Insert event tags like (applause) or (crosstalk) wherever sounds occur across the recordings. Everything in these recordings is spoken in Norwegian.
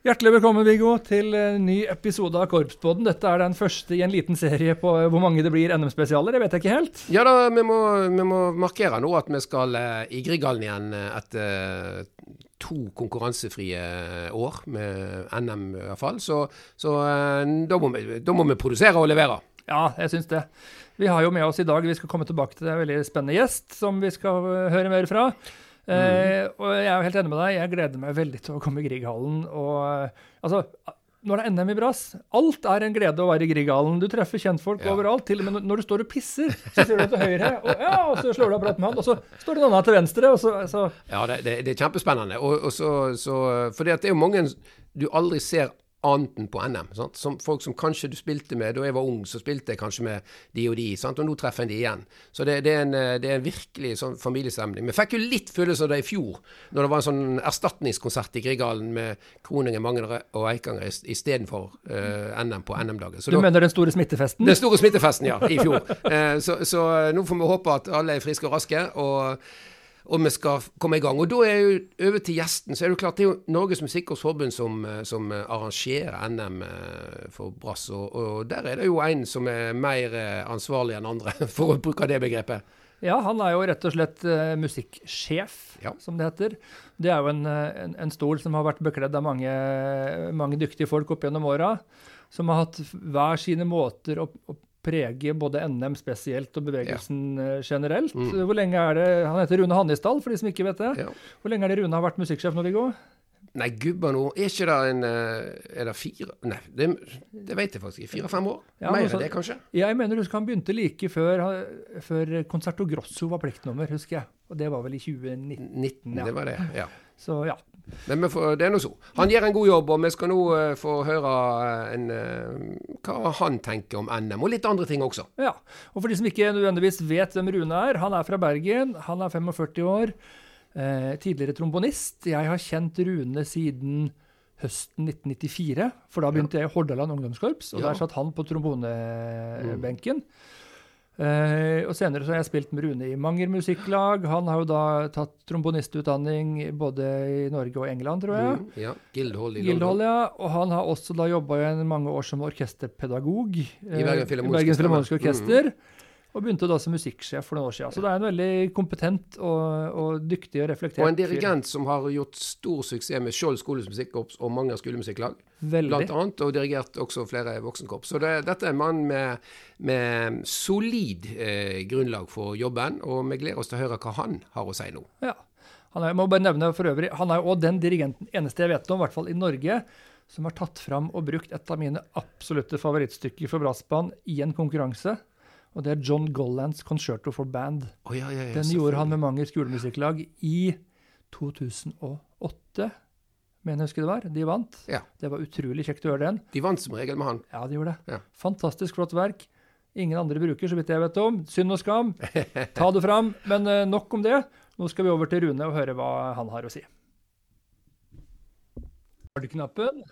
Hjertelig velkommen Viggo, til en ny episode av Korpspodden. Dette er den første i en liten serie på hvor mange det blir NM-spesialer. Det vet jeg ikke helt. Ja da, vi må, vi må markere nå at vi skal uh, i Grieghallen igjen etter to konkurransefrie år med NM i hvert fall. Så, så da, må vi, da, må vi, produsere og levere. Ja, jeg syns det. Vi har jo med oss i dag, vi skal komme tilbake til en veldig spennende gjest som vi skal høre mer fra. Uh, og jeg er helt enig med deg. Jeg gleder meg veldig til å komme i Grieghallen. Og uh, altså når det er NM i brass, alt er en glede å være i Grieghallen. Du treffer kjentfolk ja. overalt. Til og med når du står og pisser, så ser du til høyre, og, ja, og så slår du av prat med han, og så står det en annen til venstre. Så, så. Ja, det, det, det, er kjempespennende. Og, og så, så, for det er jo mange du aldri ser annet enn på NM. Sant? Som folk som kanskje du spilte med da jeg var ung, så spilte jeg kanskje med de og de, sant? og nå treffer jeg de igjen. Så det, det, er, en, det er en virkelig sånn familiestemning. Vi fikk jo litt følelse av det i fjor, når det var en sånn erstatningskonsert i Grieghallen med Kroningen, Magnere og Eikanger istedenfor uh, NM på NM-dagen. Du da, mener den store smittefesten? Den store smittefesten, ja, i fjor. uh, (laughs) så, så nå får vi håpe at alle er friske og raske. og og vi skal komme i gang. Og da er jo over til gjesten. Så er det jo klart det er jo Norges Musikkårsforbund som, eh, som arrangerer NM eh, for brass. Og, og, der er det jo en som er mer eh, ansvarlig enn andre, (laughs) for å bruke det begrepet. Ja, han er jo rett og slett musikksjef, ja. som det heter. Det er jo en, en, en, stol som har vært bekledd av mange, mange dyktige folk opp gjennom åra. Som har hatt hver sine måter å, å prege både NM spesielt og bevegelsen ja. Eh, generelt. Mm. Hvor lenge er det, Han heter Rune Hannisdal, for de som ikke vet det. Ja. Hvor lenge er det Rune har vært musikksjef nå, Viggo? Nei, gubba nå, er ikke det en eh, Er det fire Nei, det, det vet jeg faktisk ikke. Fire-fem år? Ja, Mer enn det, kanskje? Jeg mener husker han begynte like før, før Concerto Grosso var pliktnummer, husker jeg. Og det var vel i 2019. 19, ja. Det var det, ja. Så ja. Men får, det er nå så. Han gjør en god jobb, og vi skal nå uh, få høre uh, en, uh, hva han tenker om NM, og litt andre ting også. Ja, og for de som ikke nødvendigvis vet hvem Rune er, han er fra Bergen, han er 45 år, tidligere trombonist. Jeg har kjent Rune siden høsten 1994, for da begynte ja. jeg i Hordaland ungdomskorps, og ja. der satt han på trombonebenken. Mm. Uh, og Senere så har jeg spilt med Rune i Manger musikklag. Han har jo da tatt trombonistutdanning både i Norge og England, tror jeg. Mm, ja, Gildhold i Gildhold, ja. Og han har også da jobba mange år som orkesterpedagog i Bergen Filharmoniske Orkester. Mm. Og begynte da som musikksjef for noen år siden. Så det er en veldig kompetent og, og dyktig og reflektert Og en dirigent som har gjort stor suksess med Skjold skolemusikkorps og mange skolemusikklag. Veldig. Blant annet, og dirigert også flere voksenkorps. Så det, dette er en mann med, med solid eh, grunnlag for jobben, og vi gleder oss til å høre hva han har å si nå. Ja. Han er, må bare nevne for øvrig, han er jo den dirigenten, eneste jeg vet om, i hvert fall i Norge, som har tatt fram og brukt et av mine absolutte favorittstykker for brassband i en konkurranse. Og det er John Gollands 'Concerto for Band'. Oh, ja, ja, ja, Den gjorde han med mange skolemusikklag i 2008, mener jeg husker det var. De vant. Det var utrolig kjekt å gjøre den. De vant som regel med han. Ja, de gjorde det. Fantastisk flott verk. Ingen andre bruker, så vidt jeg vet om. Synd og skam. Ta det fram. Men uh, nok om det. Nå skal vi over til Rune og høre hva han har å si. Har du Knappen.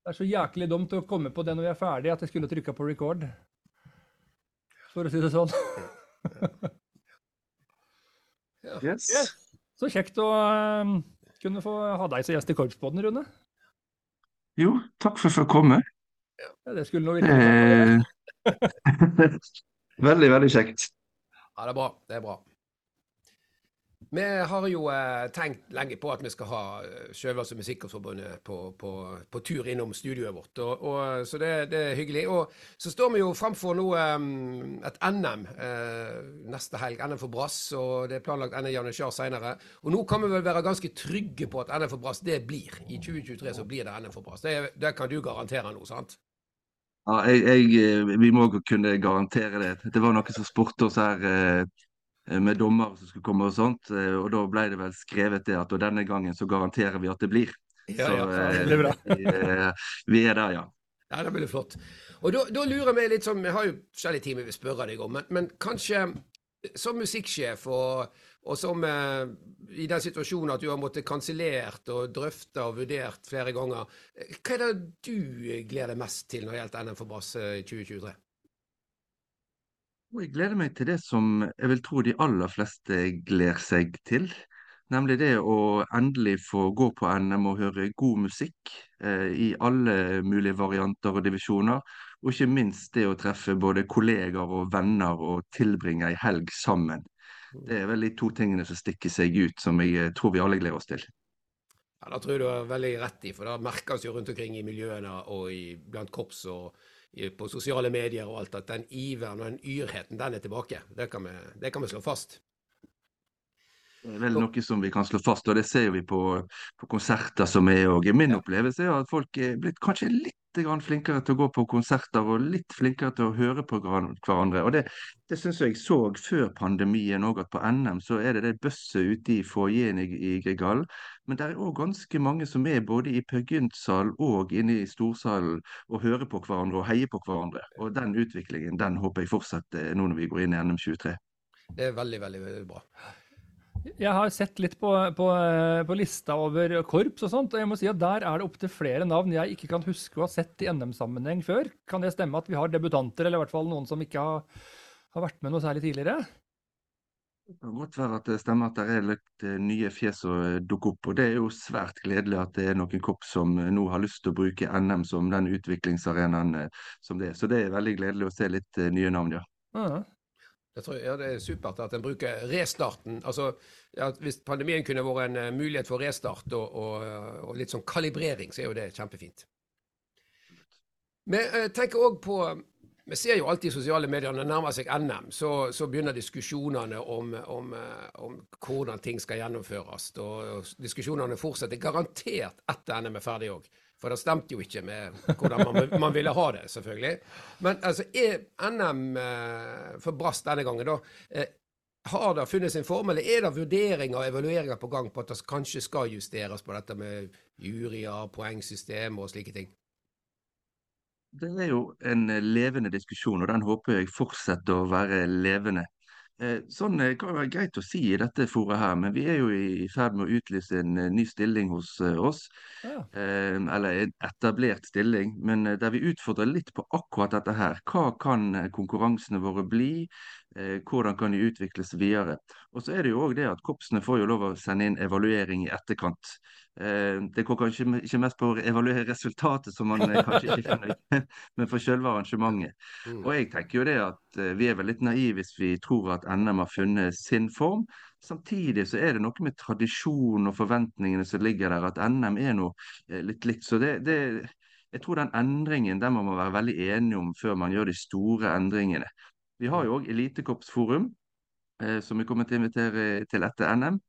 Det er så jæklig dumt å komme på det når vi er ferdig, at jeg skulle trykka på record for å si det sånn. (laughs) ja. yes. yes. Så kjekt å um, kunne få ha deg som gjest i Korpsbåten, Rune. Jo, takk for at jeg fikk komme. Ja, det skulle nå virkelig eh... (laughs) (laughs) Veldig, veldig kjekt. Ja, det er bra. Det er bra. Vi har jo eh, tenkt lenge på at vi skal ha eh, Sjøvanns- og Musikkforbundet på, på, på, tur innom studioet vårt, og, og, så det, det, er hyggelig. Og så står vi jo framfor nå um, et NM eh, neste helg, NM for brass, og det er planlagt NM Janitsjar senere. Og nå kan vi vel være ganske trygge på at NM for brass, det blir. I 2023 så blir det NM for brass. Det, det kan du garantere nå, sant? Ja, jeg, jeg, vi må kunne garantere det. Det var noe som spurte oss her eh, Eh, med dommere som skulle komme og sånt. Eh, og da ble det vel skrevet det at og denne gangen så garanterer vi at det blir. Ja, så, ja, det blir bra. vi, er der, ja. Ja, det blir flott. Og da, da lurer vi litt sånn, Vi har jo forskjellige timer vi spørre deg om, men, men kanskje som musikksjef og, og som eh, i den situasjonen at du har måttet kansellert og drøfte og vurdert flere ganger, hva er det du gleder deg mest til når det gjelder NM for bass i 2023? Jeg gleder meg til det som jeg vil tro de aller fleste gleder seg til. Nemlig det å endelig få gå på NM og høre god musikk eh, i alle mulige varianter og divisjoner. Og ikke minst det å treffe både kollegaer og venner og tilbringe ei helg sammen. Det er vel de to tingene som stikker seg ut, som jeg eh, tror vi alle gleder oss til. Ja, Da tror jeg du har veldig rett i, for det merkes jo rundt omkring i miljøene og i, blant korps og på sosiale medier og alt at den iveren og den yrheten, den er tilbake. Det kan vi, det kan vi slå fast. Det er vel noe som vi kan slå fast, og det ser vi på, på konserter som er òg. Min opplevelse er at folk er blitt kanskje litt flinkere til å gå på konserter og litt flinkere til å høre på hverandre. Og Det, det syns jeg så før pandemien òg, at på NM så er det det bøsset ute i foajeen i, i Grieghallen. Men det er òg ganske mange som er både i Per Gynt-sal og inne i storsalen og hører på hverandre og heier på hverandre. Og den utviklingen den håper jeg fortsetter nå når vi går inn i NM 23. Det er veldig, veldig, veldig bra. Jeg har sett litt på, på, på lista over korps og sånt, og jeg må si at der er det opptil flere navn jeg ikke kan huske å ha sett i NM-sammenheng før. Kan det stemme at vi har debutanter, eller i hvert fall noen som ikke har, har vært med noe særlig tidligere? Det kan godt være at det stemmer at det er litt eh, nye fjes som eh, dukker opp. og Det er jo svært gledelig at det er noen korps som eh, nå har lyst til å bruke NM som den utviklingsarenaen eh, som det er. Så det er veldig gledelig å se litt eh, nye navn, ja. Ja. Jeg tror, ja, Det er supert at en bruker restarten. altså Hvis pandemien kunne vært en eh, mulighet for restart og, og, og litt sånn kalibrering, så er jo det kjempefint. Vi jeg tenker også på Vi ser jo alltid i sosiale medier når det nærmer seg NM, så, så begynner diskusjonene om, om, eh, om, hvordan ting skal gjennomføres. Og, og diskusjonene fortsetter garantert etter NM er ferdig òg. For det stemte jo ikke med hvordan man, man ville ha det, selvfølgelig. Men altså, NM eh, for Brass denne gangen, da? Eh, har det funnet sin form, eller er det vurderinger og evalueringer på gang på at det kanskje skal justeres på dette med juryer, poengsystem og slike ting? Det er jo en eh, levende diskusjon, og den håper jeg fortsetter å være levende. Eh, Sånn eh, kan være greit å si i dette foret her, men vi er jo i ferd med å utlyse en eh, ny stilling hos oss. Ja. Eller en etablert stilling, men der vi utfordrer litt på akkurat dette her. Hva kan konkurransene våre bli? Eh, Hvordan kan de utvikles videre? Og så er det jo òg det at korpsene får jo lov å sende inn evaluering i etterkant. Eh, Det går kanskje ikke mest på å evaluere resultatet, som man eh, kanskje ikke finner ut, (laughs) men for selve arrangementet. Mm. Og jeg tenker jo det at vi er vel litt naive hvis vi tror at NM har funnet sin form. Samtidig så er det noe med tradisjonen og forventningene som ligger der, at NM er noe litt likt. Så det, det, jeg tror den endringen den må man være veldig enige om før man gjør de store endringene. Vi har jo òg Elitekorpsforum, eh, som vi kommer til å invitere til etter NM.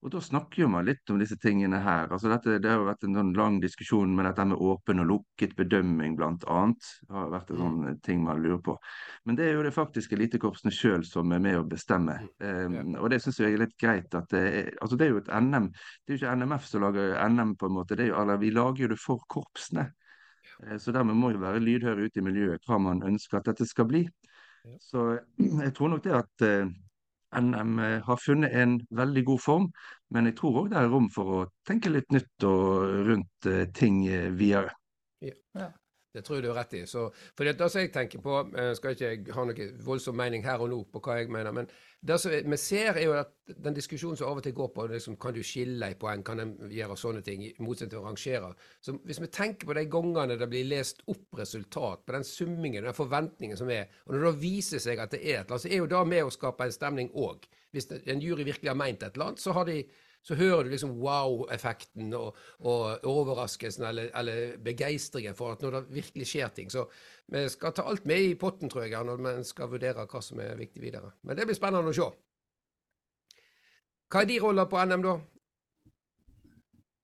Og da snakker man litt om disse tingene her. Altså dette, det har vært en sånn lang diskusjon med dette med åpen og lukket bedømming, annet. Det har vært en sånn ting man lurer på. Men det er jo det faktiske elitekorpsene sjøl som er med å bestemme. Um, og det syns jeg er litt greit. at det er, altså det er jo et NM. Det er jo ikke NMF som lager NM, på en måte. Det jo, eller, vi lager jo det for korpsene. Eh, Så dermed må jo være lydhøre ute i miljøet hva man ønsker at dette skal bli. Så jeg tror nok det at eh, NM eh, har funnet en veldig god form, men jeg tror òg det er rom for å tenke litt nytt og rundt eh, ting videre. videre. Det tror jeg du har rett i. Så, for det, det som jeg tenker på, eh, skal ikke ha noe voldsom mening her og nå på hva jeg mener, men det som vi ser er jo at den diskusjonen som av og til går på liksom, kan du skille i poeng, kan en gjøre sånne ting, i motsetning til å rangere. Så hvis vi tenker på de gangene det blir lest opp resultat, på den summingen, den forventningen som er, og når det da viser seg at det er et eller annet, så er jo det med å skape en stemning òg. Hvis en jury virkelig har meint et eller annet, så har de så hører du liksom wow-effekten og, og overraskelsen eller, eller begeistringen for at når det virkelig skjer ting. Så vi skal ta alt med i potten, tror jeg, når vi skal vurdere hva som er viktig videre. Men det blir spennende å se. Hva er de roller på NM, da?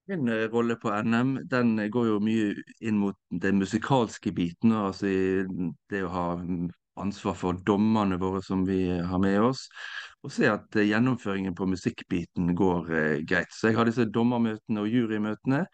Min eh, rolle på NM den går jo mye inn mot den musikalske biten. Altså det å ha ansvar for dommerne våre som vi har med oss. Og se at eh, gjennomføringen på musikkbiten går eh, greit. Så jeg har disse dommermøtene og jurymøtene.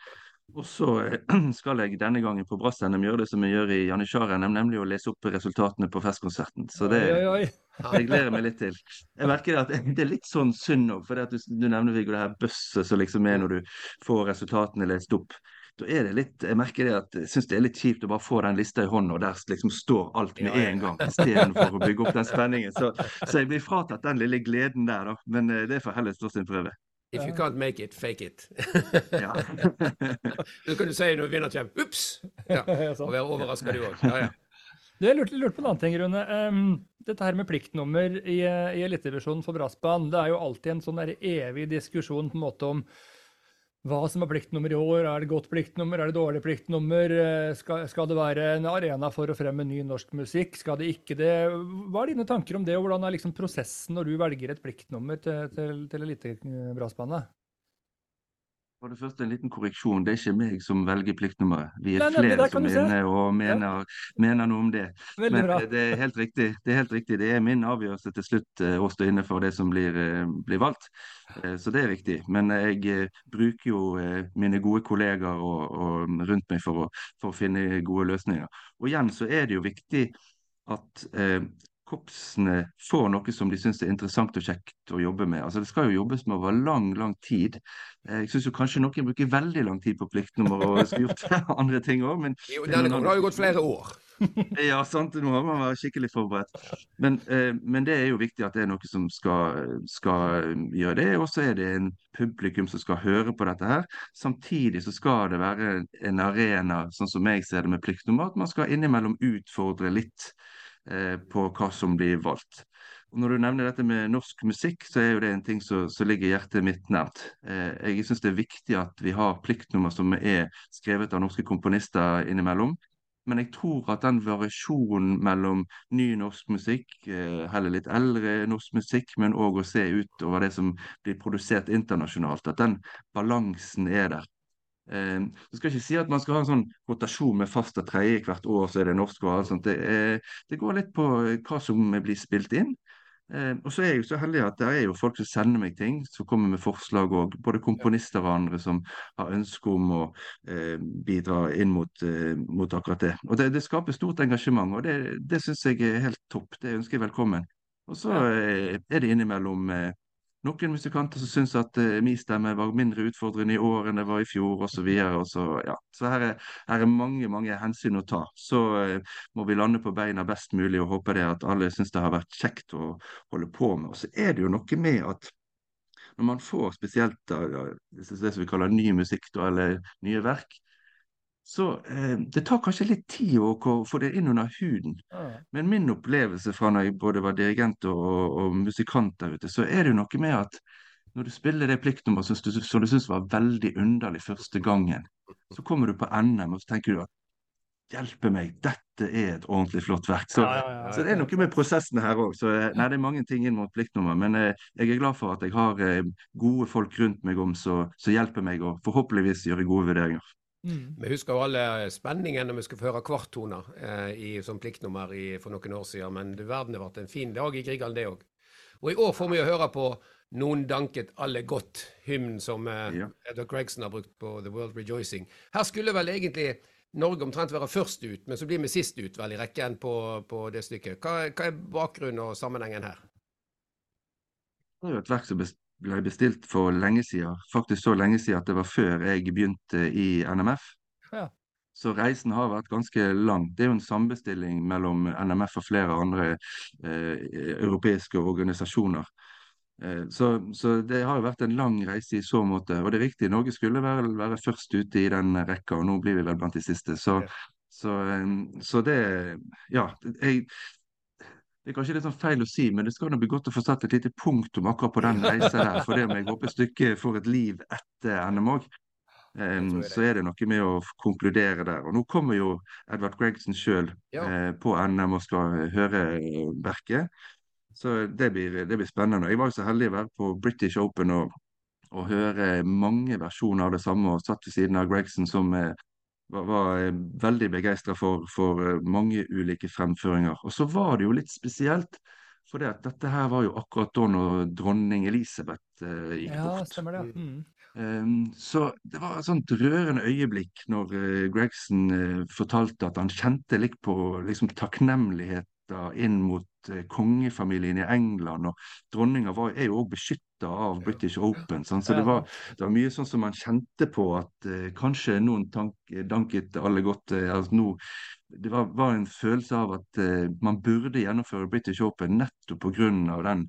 Og så eh, (clears throat) skal jeg denne gangen på Brass-NM gjøre det som jeg gjør i Janitsjar-NM, nemlig å lese opp resultatene på festkonserten. Så det, Oi, oi, oi. (laughs) det gleder jeg meg litt til. Jeg merker at (laughs) det er litt sånn synd òg, for du, du nevner Viggo, det her bøsset som liksom er når du får resultatene lest opp. Da er det litt, Jeg merker det at jeg syns det er litt kjipt å bare få den lista i hånda, og der liksom står alt med Ja, ja. en gang, istedenfor å bygge opp den spenningen. Så, så jeg blir fratatt den lille gleden der, da. Men eh, det får heller stå sin prøve. If you can't make it, fake it. Ja. (laughs) Så kan du si når vinneren kommer Ups! Ja. (laughs) Og være overraska, du òg. Ja, ja. Du, jeg lurte, lurte på en annen ting, Rune. Um, dette her med pliktnummer i, i elitevisjonen for brassband, det er jo alltid en sånn der evig diskusjon på en måte om hva som er pliktnummer i år. Er det godt pliktnummer, er det dårlig pliktnummer? Eh, Skal, skal det være en arena for å fremme ny norsk musikk? Skal det ikke det? Hva er dine tanker om det, og hvordan er liksom prosessen når du velger et pliktnummer til, til, til elitebrassbandet? For det første en liten korreksjon. Det er ikke meg som velger pliktnummeret. Vi er Nei, nei, flere som er inne og mener, mener noe om det. Veldig Men bra. eh, det er helt riktig. Det er helt riktig. Det er min avgjørelse til slutt eh, å stå inne for det som blir, eh, blir valgt. Så det er riktig. Men jeg bruker jo mine gode kollegaer og, og rundt meg for å, for å finne gode løsninger. Og igjen så er det jo viktig at eh, korpsene får noe som de syns er interessant og kjekt å jobbe med. Altså Det skal jo jobbes med over lang, lang tid. Eh, Jeg syns kanskje noen bruker veldig lang tid på pliktnummer og (laughs) skal gjort (laughs) andre ting òg, men Jo, Denne gangen har jo gått flere år. (laughs) ja, sant. Nå må man være skikkelig forberedt. Men, eh, men det er jo viktig at det er noe som skal, skal gjøre det. Og så er det en publikum som skal høre på dette her. Samtidig så skal det være en arena, sånn som jeg ser det med pliktnummer, at man skal innimellom utfordre litt på hva som blir valgt. Og Når du nevner dette med norsk musikk, så er jo det en ting som ligger hjertet mitt nært. Eh, jeg syns det er viktig at vi har pliktnummer som er skrevet av norske komponister innimellom. Men jeg tror at den variasjonen mellom ny norsk musikk, eh, heller litt eldre norsk musikk, men òg å se utover det som blir produsert internasjonalt, at den balansen er der. Eh, jeg skal ikke si at man skal ha en sånn rotasjon med fast og tredje hvert år, så er det norsk og alt sånt. Det, er, det går litt på hva som blir spilt inn. Eh, og så er jeg jo så heldig at det er jo folk som sender meg ting, som kommer med forslag òg. Både komponister og andre som har ønske om å eh, bidra inn mot, eh, mot akkurat det. Og det, det skaper stort engasjement, og det, det syns jeg er helt topp. Det ønsker jeg velkommen. Og så eh, er det innimellom eh, noen musikanter som syns at eh, min stemme var mindre utfordrende i år enn det var i fjor, osv. Så, videre, så, ja. så her er, her er mange mange hensyn å ta. Så eh, må vi lande på beina best mulig og håpe det at alle syns det har vært kjekt å holde på med. Og så er det jo noe med at når man får spesielt da, det som vi kaller ny musikk, eller nye verk, så eh, det tar kanskje litt tid å få det inn under huden. Men min opplevelse fra når jeg både var dirigent og, og, musikant der ute, så er det jo noe med at når du spiller det pliktnummeret som du, som du syns var veldig underlig første gangen, så kommer du på NM og så tenker du at hjelpe meg, dette er et ordentlig flott verk. Så, Ja, ja, ja. så det er noe med prosessene her òg. Så eh, nei, det er mange ting inn mot pliktnummer. Men eh, jeg er glad for at jeg har eh, gode folk rundt meg om som hjelper meg og forhåpentligvis gjøre gode vurderinger. Mm. Vi husker jo alle spenningen når vi skulle få høre kvarttoner eh, i, som pliktnummer i, for noen år siden, men du verden det ble en fin dag i Grieghallen, det òg. Og i år får vi jo høre på Noen danket alle godt, hymnen som eh, Ja. Edward Gregson har brukt på The World Rejoicing. Her skulle vel egentlig Norge omtrent være først ut, men så blir vi sist ut vel i rekken på, på det stykket. Hva, hva er bakgrunnen og sammenhengen her? Det er jo et verk som ble bestilt for lenge siden. Faktisk så lenge siden at det var før jeg begynte i NMF. Ja. Så reisen har vært ganske lang. Det er jo en sambestilling mellom NMF og flere andre eh, europeiske organisasjoner. Eh, så, så det har jo vært en lang reise i så måte. Og det er riktig, Norge skulle være, være først ute i den rekka, og nå blir vi vel blant de siste. Så, Ja. så, eh, så det Ja. Jeg, det er kanskje litt sånn feil å si, men det skal nå bli godt å få satt et lite punktum akkurat på den reisa der. For det om jeg håper stykket får et liv etter NM òg. um, så er det noe med å konkludere der. Og nå kommer jo Edvard Gregson sjøl eh, på NM og skal eh, høre eh, verket. Så det blir, det blir spennende. Jeg var jo så heldig å være på British Open og, og høre mange versjoner av det samme, og satt ved siden av Gregson som eh, var, var eh, veldig begeistra for, for eh, mange ulike fremføringer. Og så var det jo litt spesielt, for det at dette her var jo akkurat da når dronning Elisabeth eh, gikk ja, bort. stemmer det. Mm. Um, så det var et sånt rørende øyeblikk når eh, Gregson eh, fortalte at han kjente litt på liksom, takknemligheter inn mot eh, kongefamilien i England. Og dronninga er jo òg beskytta av British Open. Sånn, så det var, det var mye sånn som man kjente på at eh, kanskje noen tank, danket alle godt. Eh, altså, nå, det var, var en følelse av at eh, man burde gjennomføre British Open nettopp pga. den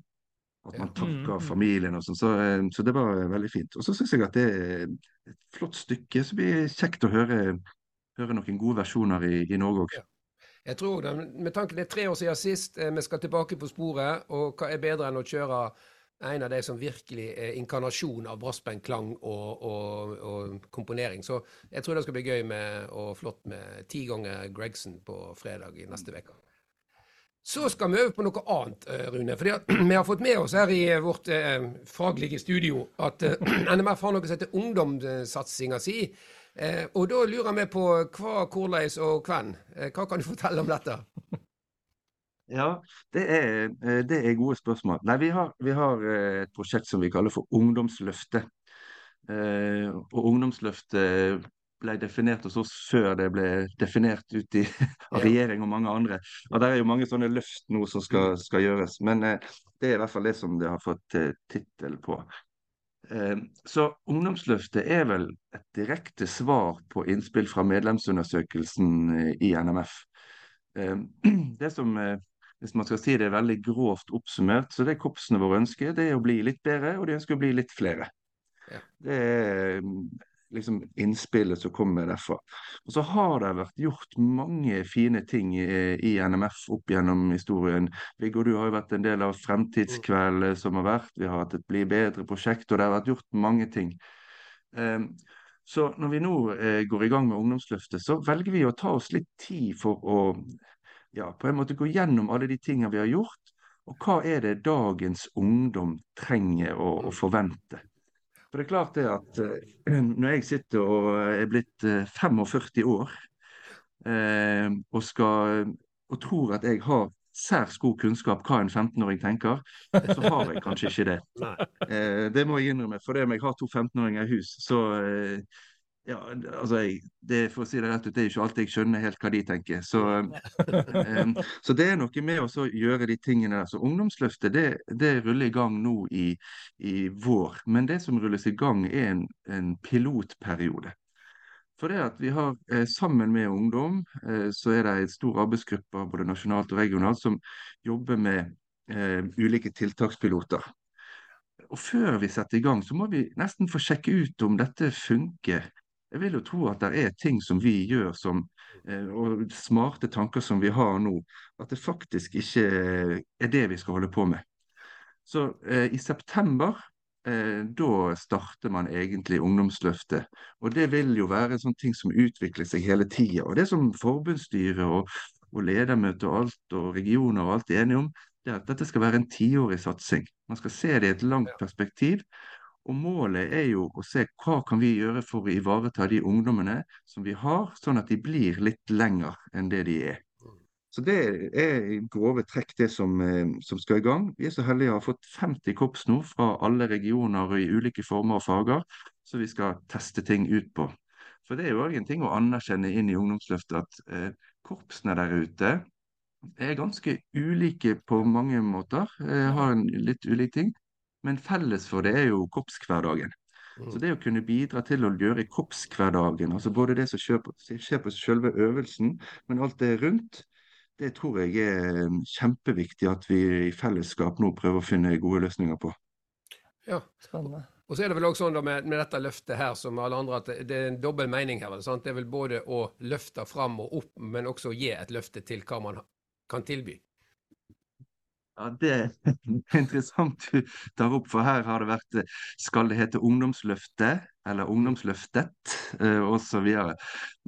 At man takker Mm, mm. familien og sånn. Så, eh, så det var veldig fint. Og så syns jeg at det er et flott stykke, så blir det kjekt å høre, høre noen gode versjoner i, i Norge òg. Jeg tror det, Med tanke det er tre år siden sist, eh, vi skal tilbake på sporet. Og hva er bedre enn å kjøre en av de som virkelig er inkarnasjon av brassbandklang og, og, og komponering. Så jeg tror det skal bli gøy med, og flott med ti ganger Gregson på fredag i neste uke. Så skal vi over på noe annet, eh, Rune. fordi (clears throat) Vi har fått med oss her i eh, vårt eh, faglige studio at eh, (clears throat) NMF har noe som heter ungdomssatsinga si. Eh, og da lurer vi på hva, hvordan og hvem. Eh, hva kan du fortelle om dette? Ja, det er, eh, det er gode spørsmål. Nei, vi har, vi har eh, et prosjekt som vi kaller for Ungdomsløftet. Eh, og Ungdomsløftet ble definert hos oss før det ble definert ut i, (laughs) av regjering og mange andre. Og det er jo mange sånne løft nå som skal, skal gjøres. Men det er i hvert fall det som det har fått tittel på. Så Ungdomsløftet er vel et direkte svar på innspill fra medlemsundersøkelsen i NMF. (clears throat) Det som, hvis man skal si det veldig grovt oppsummert, så det korpsene våre ønsker, det er å bli litt bedre, og de ønsker å bli litt flere. Ja. Det er mm, liksom innspillet som kommer derfra. Og så har det vært gjort mange fine ting i, i NMF opp gjennom historien. Viggo, du har jo vært en del av Fremtidskveld eh, som har vært. Vi har hatt et Bli bedre-prosjekt, og det har vært gjort mange ting. Um, så når vi nå eh, går i gang med Ungdomsløftet, så velger vi å ta oss litt tid for å ja, på en måte gå gjennom alle de tingene vi har gjort, og hva er det dagens ungdom trenger å, å forvente. For det er klart det at eh, (clears throat) når jeg sitter og er blitt eh, 45 år, eh, og, skal, og tror at jeg har særs god kunnskap hva en 15-åring tenker, så har jeg kanskje ikke det. (laughs) Eh, det må jeg innrømme, for det om jeg har to 15-åringer i hus, så eh, ja, altså jeg, det, For å si det rett ut, det er jo ikke alltid jeg skjønner helt hva de tenker. Så, um, så det er noe med å gjøre de tingene der. Så Ungdomsløftet det, det ruller i gang nå i, i vår. Men det som rulles i gang, er en, en pilotperiode. For det at vi har eh, Sammen med ungdom eh, så er det en stor arbeidsgruppe både nasjonalt og regionalt som jobber med eh, ulike tiltakspiloter. Og Før vi setter i gang, så må vi nesten få sjekke ut om dette funker. Jeg vil jo tro at det er ting som vi gjør som, eh, og smarte tanker som vi har nå, at det faktisk ikke er det vi skal holde på med. Så eh, i september eh, da starter man egentlig Ungdomsløftet. Og det vil jo være sånne ting som utvikler seg hele tida. Og det som forbundsstyret og, og ledermøte og alt, og regioner og alt er enige om, det er at dette skal være en tiårig satsing. Man skal se det i et langt perspektiv. Og målet er jo å se hva kan vi gjøre for å ivareta de ungdommene som vi har, sånn at de blir litt lenger enn det de er. Så Det er i grove trekk det som, eh, som skal i gang. Vi er så heldige å ha fått 50 korps nå fra alle regioner og i ulike former og farger, så vi skal teste ting ut på. For det er jo òg en ting å anerkjenne inn i Ungdomsløftet at eh, korpsene der ute er ganske ulike på mange måter. Eh, har en litt ulik ting. Men felles for det er jo korpshverdagen. Så det å kunne bidra til å gjøre korpshverdagen, altså både det som skjer på, skjer på selve øvelsen, men alt det rundt, det tror jeg er eh, kjempeviktig at vi i fellesskap nå prøver å finne gode løsninger på. Ja. Spennende. Og så er det vel også sånn da med, med dette løftet her, som alle andre, at det, det er en dobbel mening her. sant? Det er vel både å løfte fram og opp, men også å gi et løfte til hva man kan tilby. Ja, Det er (laughs) interessant du tar opp, for her har det vært eh, Skal det hete Ungdomsløftet eller Ungdomsløftet eh, osv.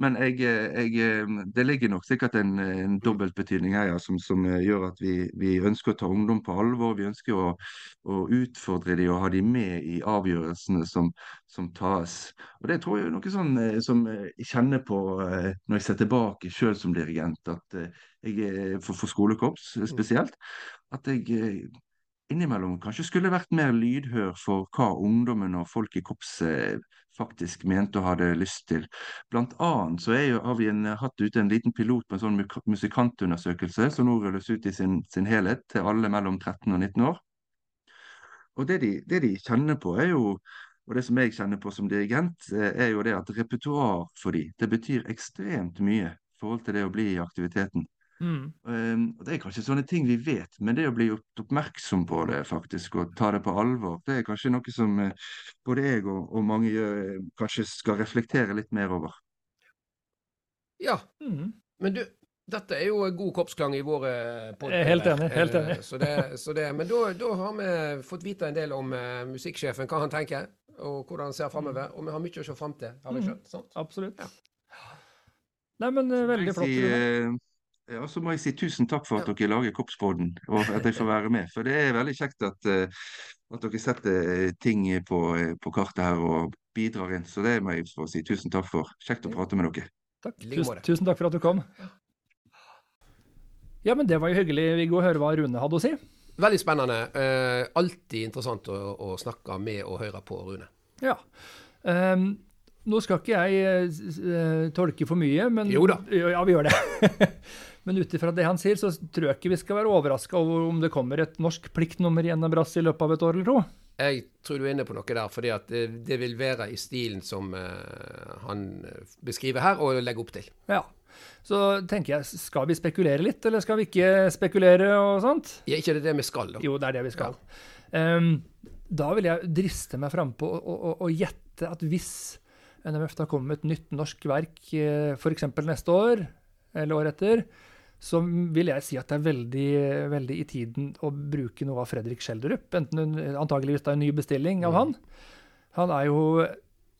Men jeg, eh, jeg, eh, det ligger nok sikkert en, en dobbeltbetydning her ja, som, som gjør at vi, vi ønsker å ta ungdom på alvor. Vi ønsker å, å utfordre dem og ha dem med i avgjørelsene som, som tas. Og Det tror jeg er noe sånn som jeg kjenner på når jeg ser tilbake sjøl som dirigent. at jeg for, for skolekorps eh, spesielt at jeg innimellom kanskje skulle vært mer lydhør for hva ungdommen og folk i korpset faktisk mente og hadde lyst til. Blant annet så jo, har vi en, hatt ute en liten pilot på en sånn musikantundersøkelse som nå rulles ut i sin, sin helhet til alle mellom 13 og 19 år. Og det de, det de kjenner på er jo, og det som jeg kjenner på som dirigent, eh, er jo det at repertoar for de, det betyr ekstremt mye i forhold til det å bli i aktiviteten. Mm. Um, Det er kanskje sånne ting vi vet, men det å bli gjort oppmerksom på det faktisk, og ta det på alvor, det er kanskje noe som eh, både jeg og, og mange gjør, eh, kanskje skal reflektere litt mer over. Ja, Mm. men du, dette er jo god korpsklang i våre Jeg er helt enig, helt Eh, enig. Så det, så det, men da, da har vi fått vite en del om musikksjefen, hva han tenker, og hvordan han ser framover. Og vi har mye å se fram til, har vi Mm. skjønt? sant? Absolutt. Ja. Nei, men veldig flott. si, ja, så må jeg si tusen takk for at dere lager Korpspodden, og at jeg får være med. For det er veldig kjekt at, eh, at dere setter eh, ting på, eh, på kartet her og bidrar inn. Så det må jeg få si tusen takk for. Kjekt å prate med dere. Takk. Tusen, tusen takk for at du kom. Ja, men det var jo hyggelig, Viggo, å høre hva Rune hadde å si. Veldig spennende. Eh, alltid interessant å, å snakke med og høre på Rune. Ja. Um, nå skal ikke jeg uh, tolke for mye, men Jo da. Ja, vi gjør det. (laughs) men ut ifra det han sier, så tror jeg ikke vi skal være overraska over om det kommer et norsk pliktnummer i NM-brass i løpet av et år eller to. Jeg tror du er inne på noe der, fordi at det, det vil være i stilen som uh, han beskriver her, og legger opp til. Ja. Så tenker jeg, skal vi spekulere litt, eller skal vi ikke spekulere og sånt? Ja, ikke det er det vi skal, da? Jo, det er det vi skal. Ehm, da vil jeg driste meg frampå og, gjette at hvis NMF da kommer med et nytt norsk verk eh, f.eks. neste år, eller året etter, så vil jeg si at det er veldig, veldig i tiden å bruke noe av Fredrik Schjelderup. antakeligvis antageligvis det er en ny bestilling av han. Han er jo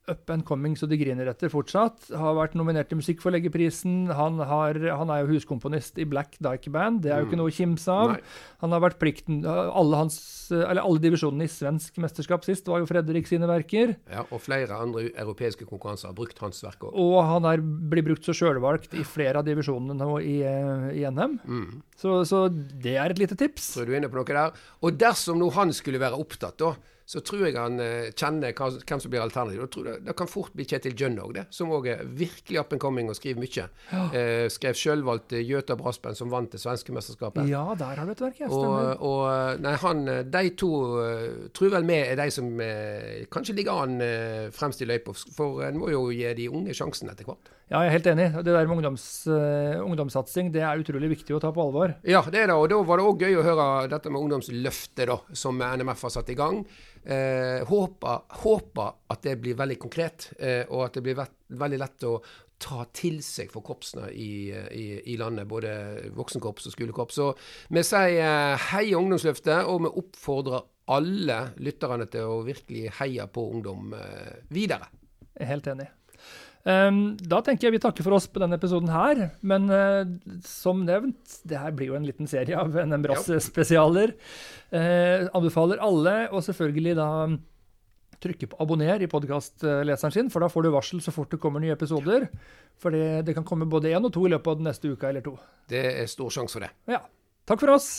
up and coming så de griner etter fortsatt. Har vært nominert til Musikkforleggerprisen. Han, har, han er jo huskomponist i Black Dyke Band, det er jo ikke noe å kimse av. Nei. Han har vært plikten Alle, hans, eller alle divisjonene i svensk mesterskap sist var jo Fredrik sine verker. Ja, og flere andre europeiske konkurranser har brukt hans verk òg. Og han er, blir brukt så sjølvalgt i flere av divisjonene nå i, eh, i NM. Mm. Så, så det er et lite tips. Tror du er inne på noe der. Og dersom nå han skulle være opptatt, da, så tror jeg han eh, kjenner hvem som blir alternativet. Det, Det kan fort bli Kjetil Jønn òg, det. Som òg er virkelig up and coming og skriver mye. Eh, skrev sjølvalgt Jøta Braspen, som vant det svenske mesterskapet. Ja, der har du et verk. Ja, Og, stemmer. og nei, han, eh, de to eh, tror vel vi er de som eh, kanskje ligger an eh, fremst i løypa, for en må jo gi de unge sjansen etter hvert. Ja, jeg er helt enig. Det der med ungdoms, uh, ungdomssatsing det er utrolig viktig å ta på alvor. Ja, det er det. Og da var det òg gøy å høre dette med ungdomsløftet, da, som NMF har satt i gang. Eh, håper, håper at det blir veldig konkret, eh, og at det blir vett, veldig lett å ta til seg for korpsene i, i, i landet, både voksenkorps og skolekorps. Så vi sier hei heia Ungdomsløftet, og vi oppfordrer alle lytterne til å virkelig heie på ungdom eh, videre. Jeg er helt enig. Ehm, da tenker jeg vi takker for oss på denne episoden her. Men eh, som nevnt, det her blir jo en liten serie av NM Brass-spesialer. Eh, anbefaler alle, og selvfølgelig da trykke på abonner i podkastleseren sin, for da får du varsel så fort det kommer nye episoder. For det, det kan komme både én og to i løpet av den neste uka eller to. Det er stor sjanse for det. Ja. Takk for oss.